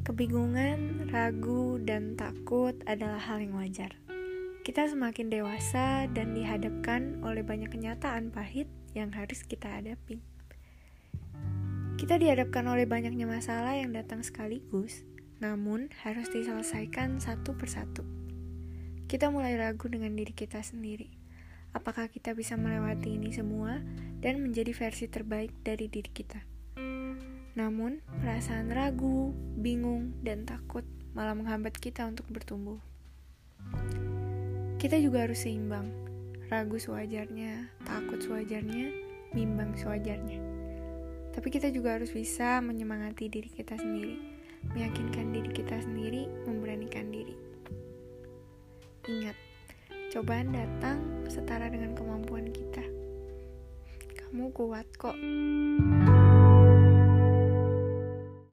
Kebingungan, ragu, dan takut adalah hal yang wajar. Kita semakin dewasa dan dihadapkan oleh banyak kenyataan pahit yang harus kita hadapi. Kita dihadapkan oleh banyaknya masalah yang datang sekaligus, namun harus diselesaikan satu persatu. Kita mulai ragu dengan diri kita sendiri. Apakah kita bisa melewati ini semua dan menjadi versi terbaik dari diri kita? Namun, perasaan ragu, bingung, dan takut malah menghambat kita untuk bertumbuh. Kita juga harus seimbang, ragu sewajarnya, takut sewajarnya, bimbang sewajarnya. Tapi kita juga harus bisa menyemangati diri kita sendiri, meyakinkan diri kita sendiri, memberanikan diri. Ingat, cobaan datang setara dengan kemampuan kita. Kamu kuat kok.